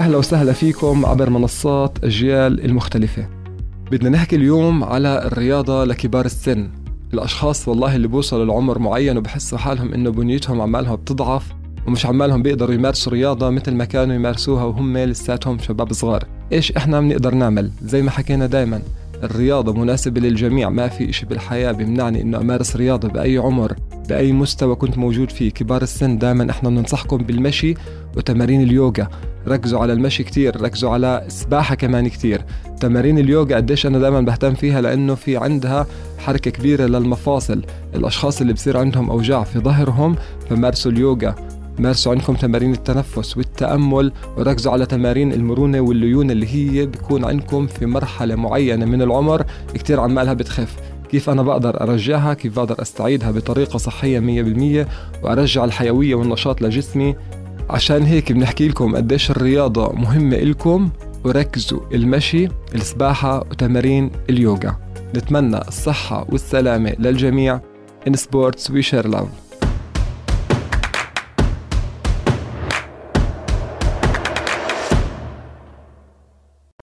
أهلا وسهلا فيكم عبر منصات أجيال المختلفة. بدنا نحكي اليوم على الرياضة لكبار السن. الأشخاص والله اللي بوصلوا لعمر معين وبحسوا حالهم إنه بنيتهم عمالها بتضعف ومش عمالهم بيقدروا يمارسوا رياضة مثل ما كانوا يمارسوها وهم لساتهم شباب صغار. إيش إحنا بنقدر نعمل؟ زي ما حكينا دايما. الرياضة مناسبة للجميع. ما في إشي بالحياة بيمنعني إنه أمارس رياضة بأي عمر بأي مستوى كنت موجود فيه. كبار السن دائما إحنا بننصحكم بالمشي وتمارين اليوغا. ركزوا على المشي كتير ركزوا على السباحة كمان كتير. تمارين اليوغا قديش أنا دائما بهتم فيها لأنه في عندها حركة كبيرة للمفاصل. الأشخاص اللي بصير عندهم أوجاع في ظهرهم فمارسوا اليوغا. مارسوا عندكم تمارين التنفس والتأمل وركزوا على تمارين المرونة والليونة اللي هي بيكون عندكم في مرحلة معينة من العمر. كتير عمالها بتخف. كيف أنا بقدر أرجعها؟ كيف بقدر أستعيدها بطريقة صحية مية بالمية؟ وأرجع الحيوية والنشاط لجسمي. عشان هيك بنحكي لكم قديش الرياضة مهمة إلكم. وركزوا المشي السباحة وتمارين اليوغا. نتمنى الصحة والسلامة للجميع. In sports we share love.